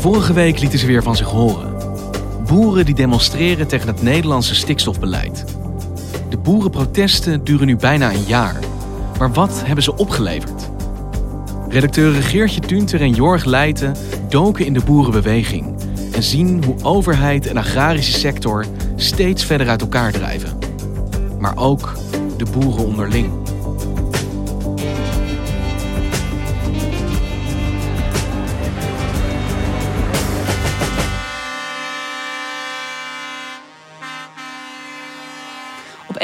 Vorige week lieten ze weer van zich horen. Boeren die demonstreren tegen het Nederlandse stikstofbeleid. De boerenprotesten duren nu bijna een jaar. Maar wat hebben ze opgeleverd? Redacteuren Geertje Tunter en Jorg Leijten doken in de boerenbeweging en zien hoe overheid en agrarische sector steeds verder uit elkaar drijven. Maar ook de boeren onderling.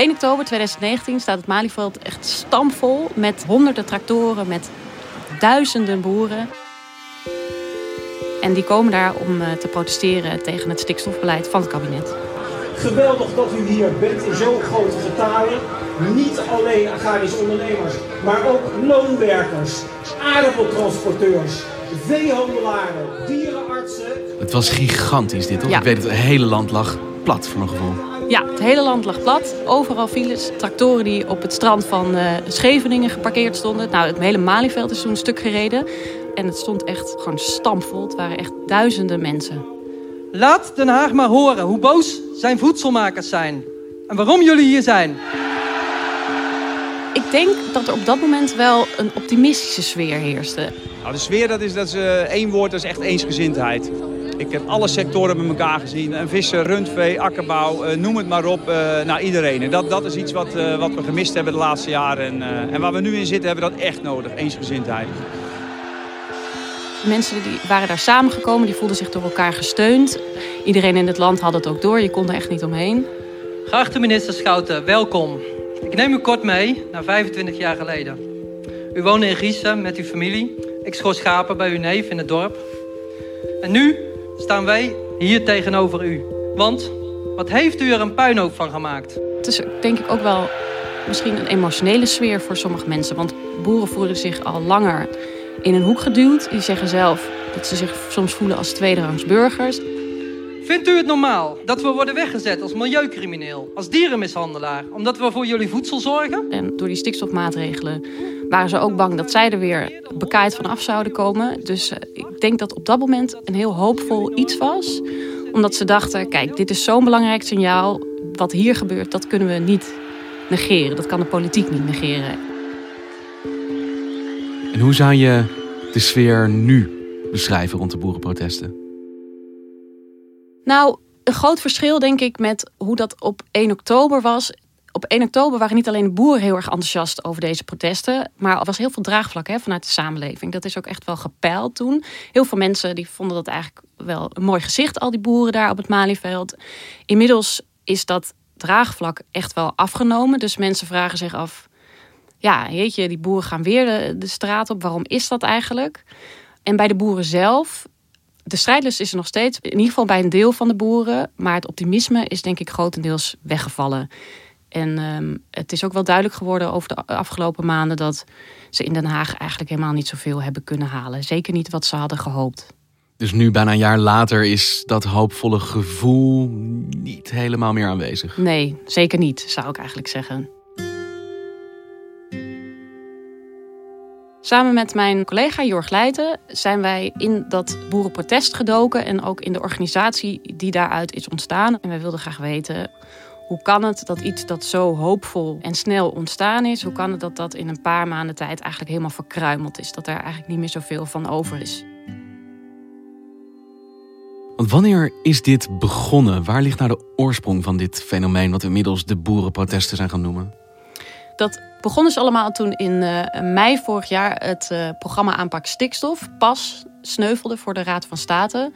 1 oktober 2019 staat het Malieveld echt stampvol met honderden tractoren, met duizenden boeren. En die komen daar om eh, te protesteren tegen het stikstofbeleid van het kabinet. Geweldig dat u hier bent in zo'n grote getalen. Niet alleen agrarische ondernemers, maar ook loonwerkers, aardappeltransporteurs, veehandelaren, dierenartsen. Het was gigantisch dit, hoor. Ja. Ik weet het, het hele land lag plat voor mijn gevoel. Ja, het hele land lag plat. Overal files. Tractoren die op het strand van eh, Scheveningen geparkeerd stonden. Nou, het hele Malieveld is een stuk gereden. En het stond echt gewoon stampvol. Het waren echt duizenden mensen. Laat Den Haag maar horen hoe boos zijn voedselmakers zijn. En waarom jullie hier zijn. Ik denk dat er op dat moment wel een optimistische sfeer heerste. Nou, de sfeer, dat is, dat is eh, één woord, dat is echt eensgezindheid. Ik heb alle sectoren met elkaar gezien. En vissen, rundvee, akkerbouw, eh, noem het maar op. eh nou, iedereen. En dat, dat is iets wat, eh, wat we gemist hebben de laatste jaren. En, eh, en waar we nu in zitten, hebben we dat echt nodig. Eensgezindheid. Mensen die waren daar samengekomen, die voelden zich door elkaar gesteund. Iedereen in het land had het ook door, je kon er echt niet omheen. Geachte minister Schouten, welkom. Ik neem u kort mee naar 25 jaar geleden. U woonde in Giezen met uw familie. Ik schoor schapen bij uw neef in het dorp. En nu staan wij hier tegenover u. Want wat heeft u er een puinhoop van gemaakt? Het is denk ik ook wel misschien een emotionele sfeer voor sommige mensen. Want boeren voelen zich al langer in een hoek geduwd. Die zeggen zelf dat ze zich soms voelen als tweederangs burgers. Vindt u het normaal dat we worden weggezet als milieucrimineel, als dierenmishandelaar, omdat we voor jullie voedsel zorgen? En door die stikstofmaatregelen waren ze ook bang dat zij er weer bekaaid van af zouden komen. Dus eh, ik denk dat op dat moment een heel hoopvol iets was. Omdat ze dachten, kijk, dit is zo'n belangrijk signaal. Wat hier gebeurt, dat kunnen we niet negeren. Dat kan de politiek niet negeren. En hoe zou je de sfeer nu beschrijven rond de boerenprotesten? Nou, een groot verschil denk ik met hoe dat op 1 oktober was. Op 1 oktober waren niet alleen de boeren heel erg enthousiast over deze protesten, maar er was heel veel draagvlak hè, vanuit de samenleving. Dat is ook echt wel gepeild toen. Heel veel mensen die vonden dat eigenlijk wel een mooi gezicht, al die boeren daar op het Malieveld. Inmiddels is dat draagvlak echt wel afgenomen. Dus mensen vragen zich af, ja, jeetje, die boeren gaan weer de, de straat op. Waarom is dat eigenlijk? En bij de boeren zelf de strijdlust is er nog steeds, in ieder geval bij een deel van de boeren. Maar het optimisme is denk ik grotendeels weggevallen. En ehm, het is ook wel duidelijk geworden over de afgelopen maanden dat ze in Den Haag eigenlijk helemaal niet zoveel hebben kunnen halen. Zeker niet wat ze hadden gehoopt. Dus nu, bijna een jaar later, is dat hoopvolle gevoel niet helemaal meer aanwezig. Nee, zeker niet, zou ik eigenlijk zeggen. Samen met mijn collega Jorg Leijten zijn wij in dat boerenprotest gedoken en ook in de organisatie die daaruit is ontstaan. En wij wilden graag weten Hoe kan het dat iets dat zo hoopvol en snel ontstaan is, hoe kan het dat dat in een paar maanden tijd eigenlijk helemaal verkruimeld is? Dat er eigenlijk niet meer zoveel van over is. Want wanneer is dit begonnen? Waar ligt nou de oorsprong van dit fenomeen, wat we inmiddels de boerenprotesten zijn gaan noemen? Dat begon dus allemaal toen in eh, mei vorig jaar het eh, programma Aanpak Stikstof pas sneuvelde voor de Raad van State.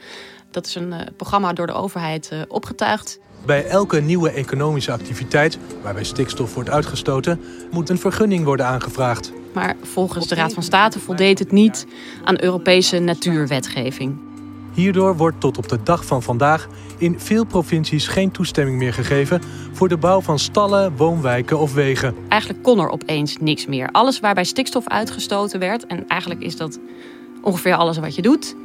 Dat is een eh, programma door de overheid opgetuigd. Bij elke nieuwe economische activiteit waarbij stikstof wordt uitgestoten, moet een vergunning worden aangevraagd. Maar volgens de Raad van State voldeed het niet aan Europese natuurwetgeving. Hierdoor wordt tot op de dag van vandaag in veel provincies geen toestemming meer gegeven voor de bouw van stallen, woonwijken of wegen. Eigenlijk kon er opeens niks meer. Alles waarbij stikstof uitgestoten werd, en eigenlijk is dat ongeveer alles wat je doet,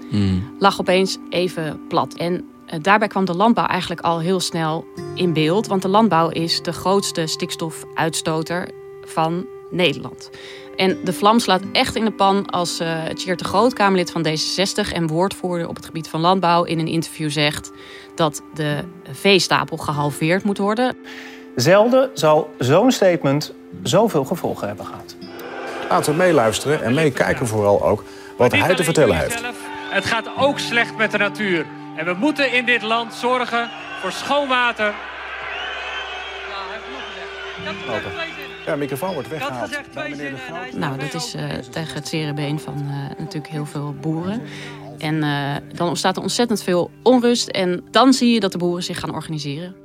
lag opeens even plat. En eh, daarbij kwam de landbouw eigenlijk al heel snel in beeld. Want de landbouw is de grootste stikstofuitstoter van Nederland. En de vlam slaat echt in de pan als uh, Tjeerd de Groot, Kamerlid van D66 en woordvoerder op het gebied van landbouw, in een interview zegt dat de veestapel gehalveerd moet worden. Zelden zal zo'n statement zoveel gevolgen hebben gehad. Laten we meeluisteren en meekijken vooral ook wat hij te vertellen heeft. Het gaat ook slecht met de natuur. En we moeten in dit land zorgen voor schoon water. Ja, de microfoon wordt weggehaald. Nou, dat is uh, tegen het zere been van uh, natuurlijk heel veel boeren. En uh, dan ontstaat er ontzettend veel onrust. En dan zie je dat de boeren zich gaan organiseren.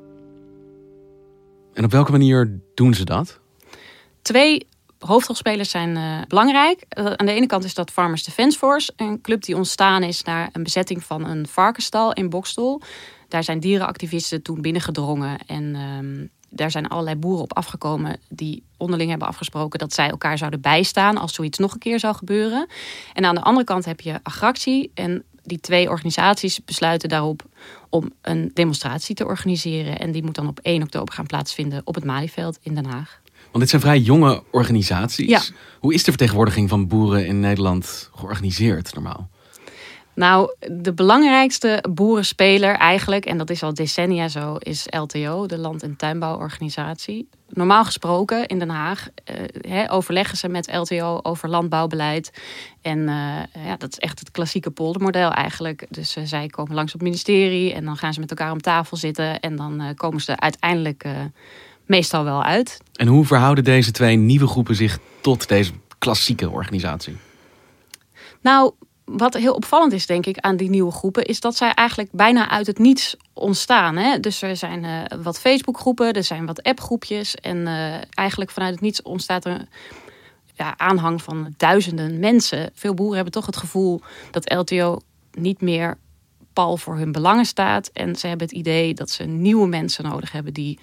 En op welke manier doen ze dat? Twee hoofdrolspelers zijn uh, belangrijk. Uh, aan de ene kant is dat Farmers Defence Force, een club die ontstaan is naar een bezetting van een varkenstal in Bokstel. Daar zijn dierenactivisten toen binnengedrongen en um, daar zijn allerlei boeren op afgekomen die onderling hebben afgesproken dat zij elkaar zouden bijstaan als zoiets nog een keer zou gebeuren. En aan de andere kant heb je Agractie en die twee organisaties besluiten daarop om een demonstratie te organiseren. En die moet dan op 1 oktober gaan plaatsvinden op het Malieveld in Den Haag. Want dit zijn vrij jonge organisaties. Ja. Hoe is de vertegenwoordiging van boeren in Nederland georganiseerd normaal? Nou, de belangrijkste boerenspeler eigenlijk, en dat is al decennia zo, is LTO, de Land- en Tuinbouworganisatie. Normaal gesproken in Den Haag he, overleggen ze met LTO over landbouwbeleid. En uh, ja, dat is echt het klassieke poldermodel eigenlijk. Dus uh, zij komen langs op het ministerie en dan gaan ze met elkaar om tafel zitten. En dan komen ze uiteindelijk meestal wel uit. En hoe verhouden deze twee nieuwe groepen zich tot deze klassieke organisatie? Nou, wat heel opvallend is, denk ik, aan die nieuwe groepen, is dat zij eigenlijk bijna uit het niets ontstaan. Hè? Dus er zijn uh, wat Facebookgroepen, er zijn wat appgroepjes. En uh, eigenlijk vanuit het niets ontstaat er ja, aanhang van duizenden mensen. Veel boeren hebben toch het gevoel dat LTO niet meer pal voor hun belangen staat. En ze hebben het idee dat ze nieuwe mensen nodig hebben die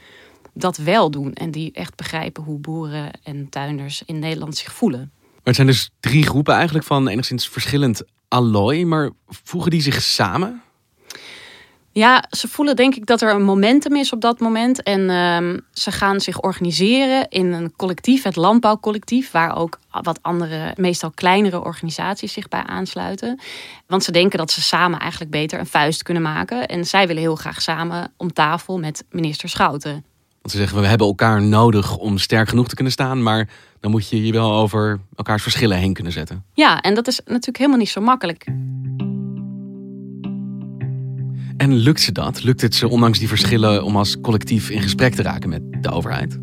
dat wel doen. En die echt begrijpen hoe boeren en tuinders in Nederland zich voelen. Maar het zijn dus drie groepen eigenlijk van enigszins verschillend allooi. Maar voegen die zich samen? Ja, ze voelen denk ik dat er een momentum is op dat moment. En um, ze gaan zich organiseren in een collectief, het landbouwcollectief, waar ook wat andere, meestal kleinere organisaties zich bij aansluiten. Want ze denken dat ze samen eigenlijk beter een vuist kunnen maken. En zij willen heel graag samen om tafel met minister Schouten. Want ze zeggen, we hebben elkaar nodig om sterk genoeg te kunnen staan, maar dan moet je je wel over elkaars verschillen heen kunnen zetten. Ja, en dat is natuurlijk helemaal niet zo makkelijk. En lukt ze dat? Lukt het ze ondanks die verschillen om als collectief in gesprek te raken met de overheid?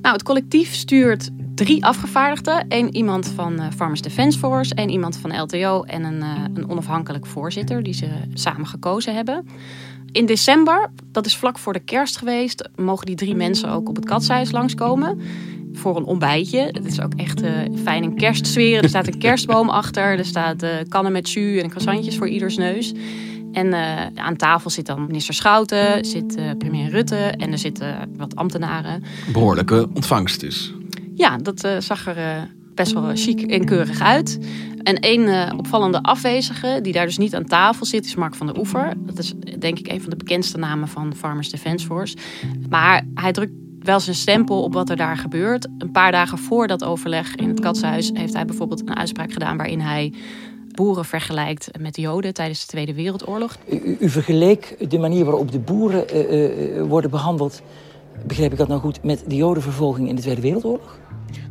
Nou, het collectief stuurt drie afgevaardigden. Eén iemand van uh, Farmers Defence Force, één iemand van LTO en een, uh, een onafhankelijk voorzitter die ze samen gekozen hebben. In december, dat is vlak voor de kerst geweest, mogen die drie mensen ook op het katshuis langskomen voor een ontbijtje. Het is ook echt uh, fijn in kerstsfeer. Er staat een kerstboom achter. Er staat uh, kannen met jus en croissantjes voor ieders neus. En uh, aan tafel zit dan minister Schouten, zit premier Rutte en er zitten wat ambtenaren. Behoorlijke ontvangst dus. Ja, dat zag er best wel chic en keurig uit. En één opvallende afwezige, die daar dus niet aan tafel zit, is Mark van der Oever. Dat is denk ik een van de bekendste namen van Farmers Defence Force. Maar hij drukt wel zijn stempel op wat er daar gebeurt. Een paar dagen voor dat overleg in het katshuis heeft hij bijvoorbeeld een uitspraak gedaan waarin hij boeren vergelijkt met de Joden tijdens de Tweede Wereldoorlog. U, u vergeleek de manier waarop de boeren uh, uh, worden behandeld begreep ik dat nou goed, met de jodenvervolging in de Tweede Wereldoorlog?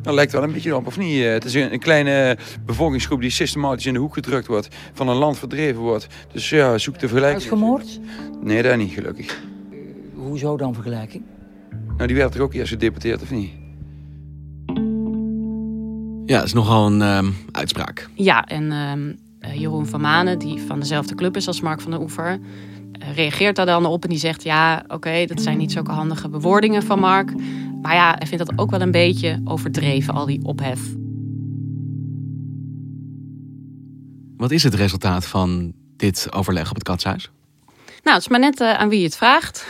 Dat lijkt wel een beetje op, of niet? Het is een, kleine bevolkingsgroep die systematisch in de hoek gedrukt wordt, van een land verdreven wordt. Dus ja, zoek de vergelijking. Uitgemoord? Nee, dat niet, gelukkig. Hoezo dan vergelijking? Nou, die werd toch ook eerst gedeporteerd, of niet? Ja, dat is nogal een ehm, uitspraak. Ja, en ehm, eh, Jeroen van Manen, die van dezelfde club is als Mark van der Oever, eh, reageert daar dan op en die zegt: Ja, oké, dat zijn niet zulke handige bewoordingen van Mark. Maar ja, hij vindt dat ook wel een beetje overdreven, al die ophef. Wat is het resultaat van dit overleg op het katshuis? Nou, het is maar net uh, aan wie je het vraagt.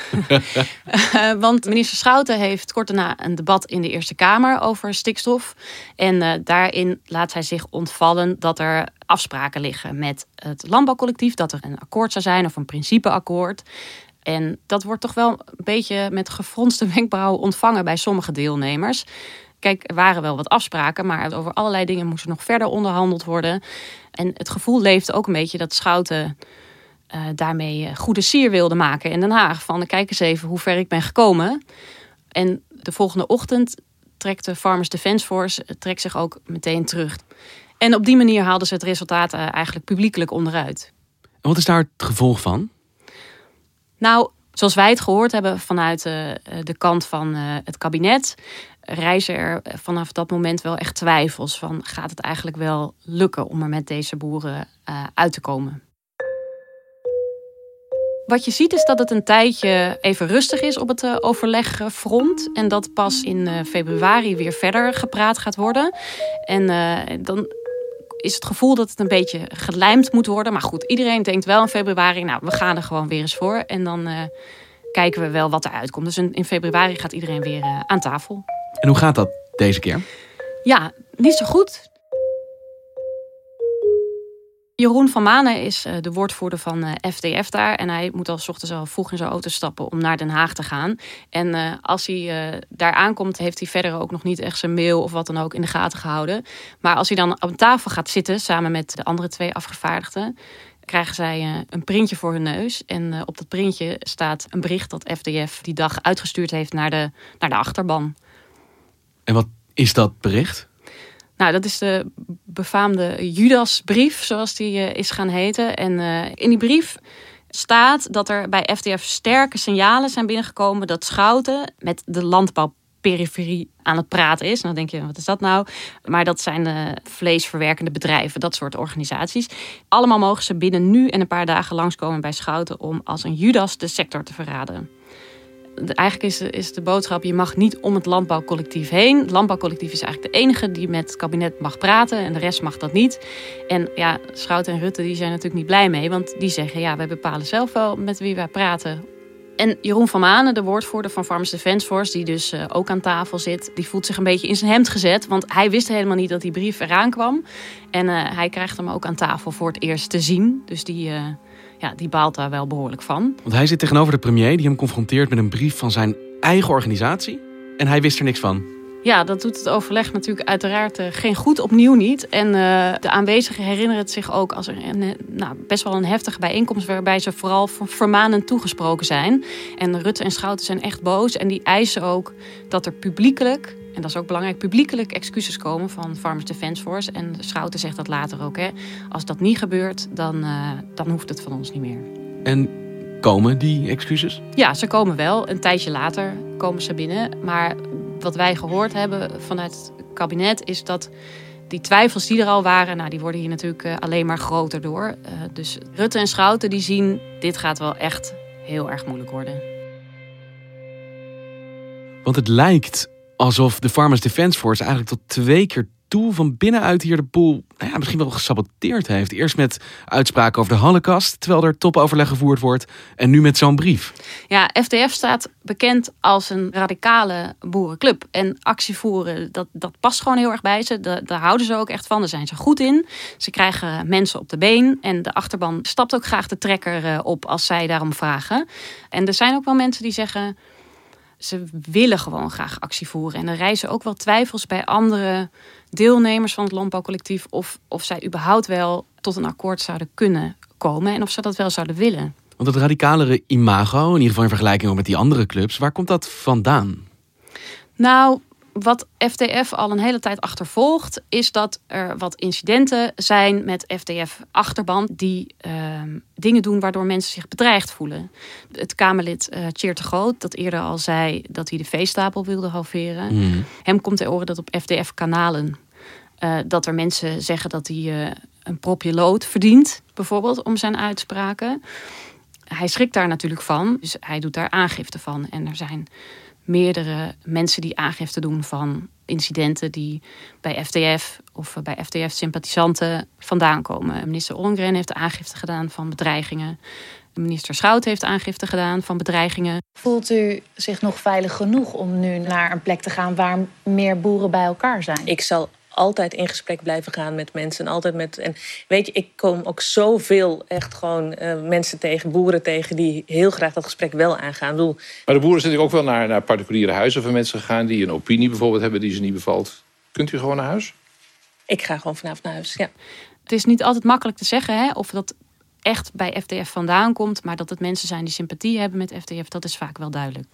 uh, want minister Schouten heeft kort daarna een debat in de Eerste Kamer over stikstof. En uh, daarin laat hij zich ontvallen dat er afspraken liggen met het landbouwcollectief. Dat er een akkoord zou zijn of een principeakkoord. En dat wordt toch wel een beetje met gefronste wenkbrauwen ontvangen bij sommige deelnemers. Kijk, er waren wel wat afspraken, maar over allerlei dingen moest er nog verder onderhandeld worden. En het gevoel leefde ook een beetje dat Schouten uh, daarmee uh, goede sier wilde maken in Den Haag. Van kijk eens even hoe ver ik ben gekomen. En de volgende ochtend trekt de Farmers Defence Force trekt zich ook meteen terug. En op die manier haalden ze het resultaat eigenlijk publiekelijk onderuit. En wat is daar het gevolg van? Nou, zoals wij het gehoord hebben vanuit de kant van het kabinet, reizen er vanaf dat moment wel echt twijfels van gaat het eigenlijk wel lukken om er met deze boeren uit te komen. Wat je ziet is dat het een tijdje even rustig is op het overlegfront. En dat pas in februari weer verder gepraat gaat worden. En dan is het gevoel dat het een beetje gelijmd moet worden. Maar goed, iedereen denkt wel in februari, nou, we gaan er gewoon weer eens voor. En dan kijken we wel wat er uitkomt. Dus in, in februari gaat iedereen weer aan tafel. En hoe gaat dat deze keer? Ja, niet zo goed. Jeroen van Manen is uh, de woordvoerder van FDF daar. En hij moet al s ochtends al vroeg in zijn auto stappen om naar Den Haag te gaan. En uh, als hij daar aankomt, heeft hij verder ook nog niet echt zijn mail of wat dan ook in de gaten gehouden. Maar als hij dan op tafel gaat zitten samen met de andere twee afgevaardigden, krijgen zij een printje voor hun neus. En op dat printje staat een bericht dat FDF die dag uitgestuurd heeft naar de, naar de achterban. En wat is dat bericht? Nou, dat is de befaamde Judasbrief, zoals die uh, is gaan heten. En uh, in die brief staat dat er bij FDF sterke signalen zijn binnengekomen dat Schouten met de landbouwperiferie aan het praten is. Nou denk je, wat is dat nou? Maar dat zijn de vleesverwerkende bedrijven, dat soort organisaties. Allemaal mogen ze binnen nu en een paar dagen langskomen bij Schouten om als een Judas de sector te verraden eigenlijk is de, is de boodschap: je mag niet om het landbouwcollectief heen. Het landbouwcollectief is eigenlijk de enige die met het kabinet mag praten en de rest mag dat niet. En ja, Schout en Rutte die zijn natuurlijk niet blij mee, want die zeggen: ja, wij bepalen zelf wel met wie wij praten. En Jeroen van Manen, de woordvoerder van Farmers Defence Force, die dus uh, ook aan tafel zit, die voelt zich een beetje in zijn hemd gezet. Want hij wist helemaal niet dat die brief eraan kwam. En uh, hij krijgt hem ook aan tafel voor het eerst te zien. Dus die. Uh, ja, die baalt daar wel behoorlijk van. Want hij zit tegenover de premier die hem confronteert met een brief van zijn eigen organisatie. En hij wist er niks van. Ja, dat doet het overleg natuurlijk uiteraard uh, geen goed, opnieuw niet. En uh, de aanwezigen herinneren het zich ook als er een, nou, best wel een heftige bijeenkomst... waarbij ze vooral vermanend toegesproken zijn. En Rutte en Schouten zijn echt boos en die eisen ook dat er publiekelijk en dat is ook belangrijk, publiekelijk excuses komen van Farmers Defence Force. En Schouten zegt dat later ook. Hè. Als dat niet gebeurt, dan, uh, dan hoeft het van ons niet meer. En komen die excuses? Ja, ze komen wel. Een tijdje later komen ze binnen. Maar wat wij gehoord hebben vanuit het kabinet is dat die twijfels die er al waren, nou, die worden hier natuurlijk uh, alleen maar groter door. Uh, dus Rutte en Schouten die zien, dit gaat wel echt heel erg moeilijk worden. Want het lijkt alsof de Farmers Defence Force eigenlijk tot twee keer toe van binnenuit hier de boel nou ja, misschien wel gesaboteerd heeft. Eerst met uitspraken over de Holocaust, terwijl er topoverleg gevoerd wordt. En nu met zo'n brief. Ja, FDF staat bekend als een radicale boerenclub. En actie voeren, dat, dat past gewoon heel erg bij ze. Daar houden ze ook echt van. Daar zijn ze goed in. Ze krijgen mensen op de been. En de achterban stapt ook graag de trekker op als zij daarom vragen. En er zijn ook wel mensen die zeggen ze willen gewoon graag actie voeren. En er reizen ook wel twijfels bij andere deelnemers van het landbouwcollectief of, of zij überhaupt wel tot een akkoord zouden kunnen komen en of ze dat wel zouden willen. Want het radicalere imago, in ieder geval in vergelijking met die andere clubs, waar komt dat vandaan? Nou, wat FTF al een hele tijd achtervolgt, is dat er wat incidenten zijn met FTF-achterban die ehm, dingen doen waardoor mensen zich bedreigd voelen. Het Kamerlid uh, de Groot, dat eerder al zei dat hij de veestapel wilde halveren. Mhm. Hem komt ter oren dat op FTF-kanalen eh, dat er mensen zeggen dat hij eh, een propje lood verdient, bijvoorbeeld, om zijn uitspraken. Hij schrikt daar natuurlijk van, dus hij doet daar aangifte van. En er zijn meerdere mensen die aangifte doen van incidenten die bij FTF of bij FTF-sympathisanten vandaan komen. Minister Ollengren heeft aangifte gedaan van bedreigingen. Minister Schout heeft aangifte gedaan van bedreigingen. Voelt u zich nog veilig genoeg om nu naar een plek te gaan waar meer boeren bij elkaar zijn? Ik zal altijd in gesprek blijven gaan met mensen. En altijd met. En weet je, ik kom ook zoveel echt gewoon uh, mensen tegen, boeren tegen, die heel graag dat gesprek wel aangaan. Bedoel, maar de boeren zijn natuurlijk ook wel naar, naar particuliere huizen van mensen gegaan die een opinie bijvoorbeeld hebben die ze niet bevalt. Kunt u gewoon naar huis? Ik ga gewoon vanavond naar huis, ja. Het is niet altijd makkelijk te zeggen hè, of dat echt bij FTF vandaan komt, maar dat het mensen zijn die sympathie hebben met FTF, dat is vaak wel duidelijk.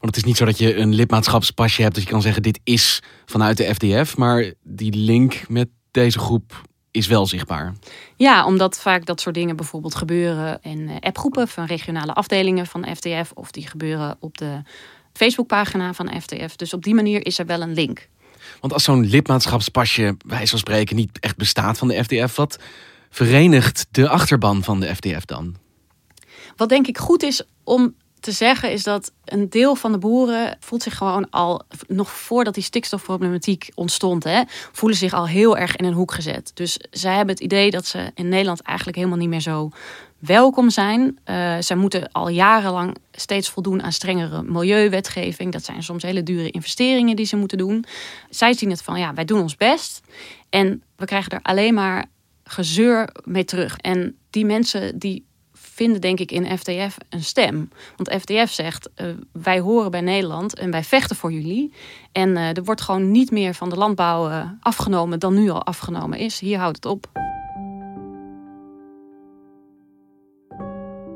Want het is niet zo dat je een lidmaatschapspasje hebt dat je kan zeggen dit is vanuit de FDF, maar die link met deze groep is wel zichtbaar. Ja, omdat vaak dat soort dingen bijvoorbeeld gebeuren in eh, appgroepen van regionale afdelingen van FDF of die gebeuren op de Facebookpagina van FDF. Dus op die manier is er wel een link. Want als zo'n lidmaatschapspasje, wij van spreken, niet echt bestaat van de FDF, wat verenigt de achterban van de FDF dan? Wat denk ik goed is om te zeggen is dat een deel van de boeren voelt zich gewoon al, nog voordat die stikstofproblematiek ontstond, hè, voelen zich al heel erg in een hoek gezet. Dus zij hebben het idee dat ze in Nederland eigenlijk helemaal niet meer zo welkom zijn. Uh, zij moeten al jarenlang steeds voldoen aan strengere milieuwetgeving. Dat zijn soms hele dure investeringen die ze moeten doen. Zij zien het van, ja, wij doen ons best. En we krijgen er alleen maar gezeur mee terug. En die mensen die vinden denk ik in FTF een stem. Want FTF zegt, uh, wij horen bij Nederland en wij vechten voor jullie. En uh, er wordt gewoon niet meer van de landbouw uh, afgenomen dan nu al afgenomen is. Hier houdt het op.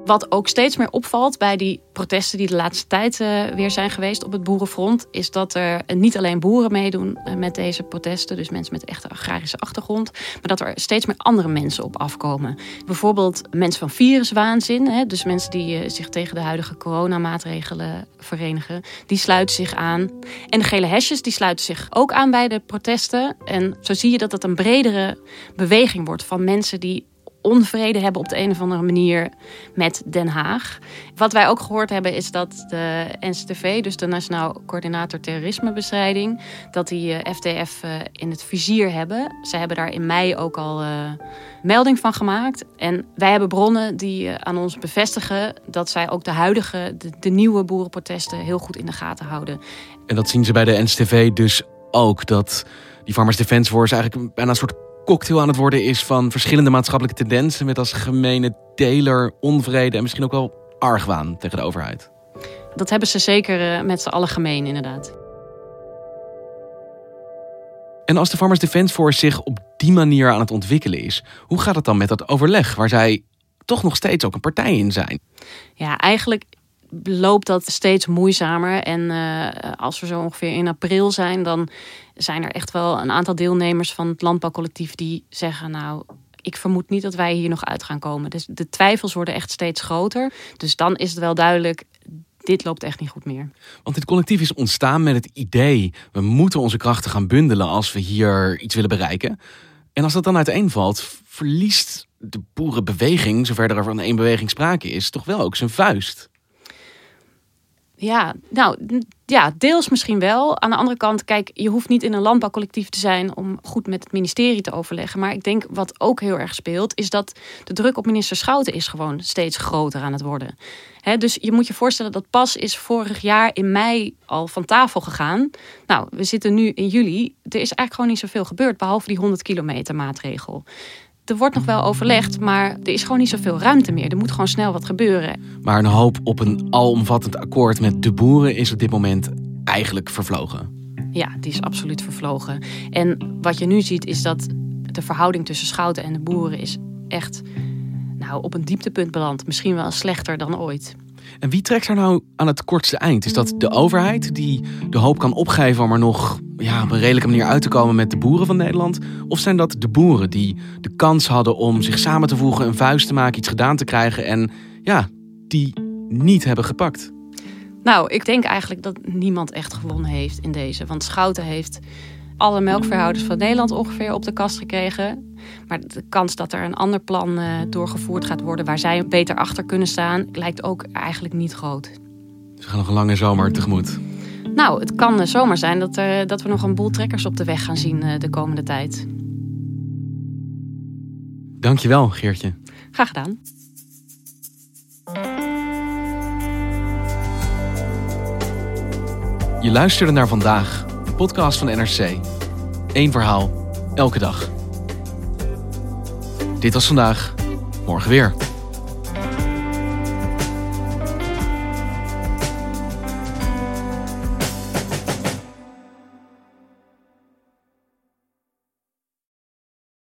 Wat ook steeds meer opvalt bij die protesten die de laatste tijd uh, weer zijn geweest op het boerenfront, is dat er niet alleen boeren meedoen uh, met deze protesten, dus mensen met echte agrarische achtergrond, maar dat er steeds meer andere mensen op afkomen. Bijvoorbeeld mensen van viruswaanzin, hè, dus mensen die zich tegen de huidige coronamaatregelen verenigen, die sluiten zich aan. En de gele hesjes die sluiten zich ook aan bij de protesten. En zo zie je dat het een bredere beweging wordt van mensen die onvrede hebben op de een of andere manier met Den Haag. Wat wij ook gehoord hebben is dat de NCTV, dus de Nationaal Coördinator Terrorismebestrijding, dat die FTF in het vizier hebben. Ze hebben daar in mei ook al uh, melding van gemaakt. En wij hebben bronnen die aan ons bevestigen dat zij ook de huidige, de, de nieuwe boerenprotesten heel goed in de gaten houden. En dat zien ze bij de NCTV dus ook, dat die Farmers Defence Force eigenlijk bijna een soort cocktail aan het worden is van verschillende maatschappelijke tendensen met als gemene deler onvrede en misschien ook wel argwaan tegen de overheid. Dat hebben ze zeker met z'n allen gemeen, inderdaad. En als de Farmers Defence Force zich op die manier aan het ontwikkelen is, hoe gaat het dan met dat overleg waar zij toch nog steeds ook een partij in zijn? Ja, eigenlijk loopt dat steeds moeizamer. En uh, als we zo ongeveer in april zijn, dan zijn er echt wel een aantal deelnemers van het landbouwcollectief die zeggen: Nou, ik vermoed niet dat wij hier nog uit gaan komen. Dus de twijfels worden echt steeds groter. Dus dan is het wel duidelijk. Dit loopt echt niet goed meer. Want dit collectief is ontstaan met het idee: we moeten onze krachten gaan bundelen als we hier iets willen bereiken. En als dat dan uiteenvalt, verliest de boerenbeweging, zover er van één beweging sprake is, toch wel ook zijn vuist. Ja, nou ja, deels misschien wel. Aan de andere kant, kijk, je hoeft niet in een landbouwcollectief te zijn om goed met het ministerie te overleggen. Maar ik denk wat ook heel erg speelt, is dat de druk op minister Schouten is gewoon steeds groter aan het worden. He, dus je moet je voorstellen dat pas is vorig jaar in mei al van tafel gegaan. Nou, we zitten nu in juli. Er is eigenlijk gewoon niet zoveel gebeurd, behalve die 100 kilometer maatregel er wordt nog wel overlegd, maar er is gewoon niet zoveel ruimte meer. Er moet gewoon snel wat gebeuren. Maar een hoop op een alomvattend akkoord met de boeren is op dit moment eigenlijk vervlogen. Ja, die is absoluut vervlogen. En wat je nu ziet is dat de verhouding tussen Schouten en de boeren is echt nou, op een dieptepunt beland. Misschien wel slechter dan ooit. En wie trekt er nou aan het kortste eind? Is dat de overheid die de hoop kan opgeven om er nog ja, op een redelijke manier uit te komen met de boeren van Nederland? Of zijn dat de boeren die de kans hadden om zich samen te voegen, een vuist te maken, iets gedaan te krijgen en ja, die niet hebben gepakt? Nou, ik denk eigenlijk dat niemand echt gewonnen heeft in deze. Want Schouten heeft alle melkveehouders van Nederland ongeveer op de kast gekregen. Maar de kans dat er een ander plan uh, doorgevoerd gaat worden waar zij beter achter kunnen staan, lijkt ook eigenlijk niet groot. Ze gaan nog een lange zomer tegemoet. Nou, het kan uh, zomaar zijn dat, uh, dat we nog een boel trekkers op de weg gaan zien de komende tijd. Dankjewel, Geertje. Graag gedaan. Je luisterde naar vandaag, de podcast van NRC. Eén verhaal, elke dag. Dit was vandaag, morgen weer.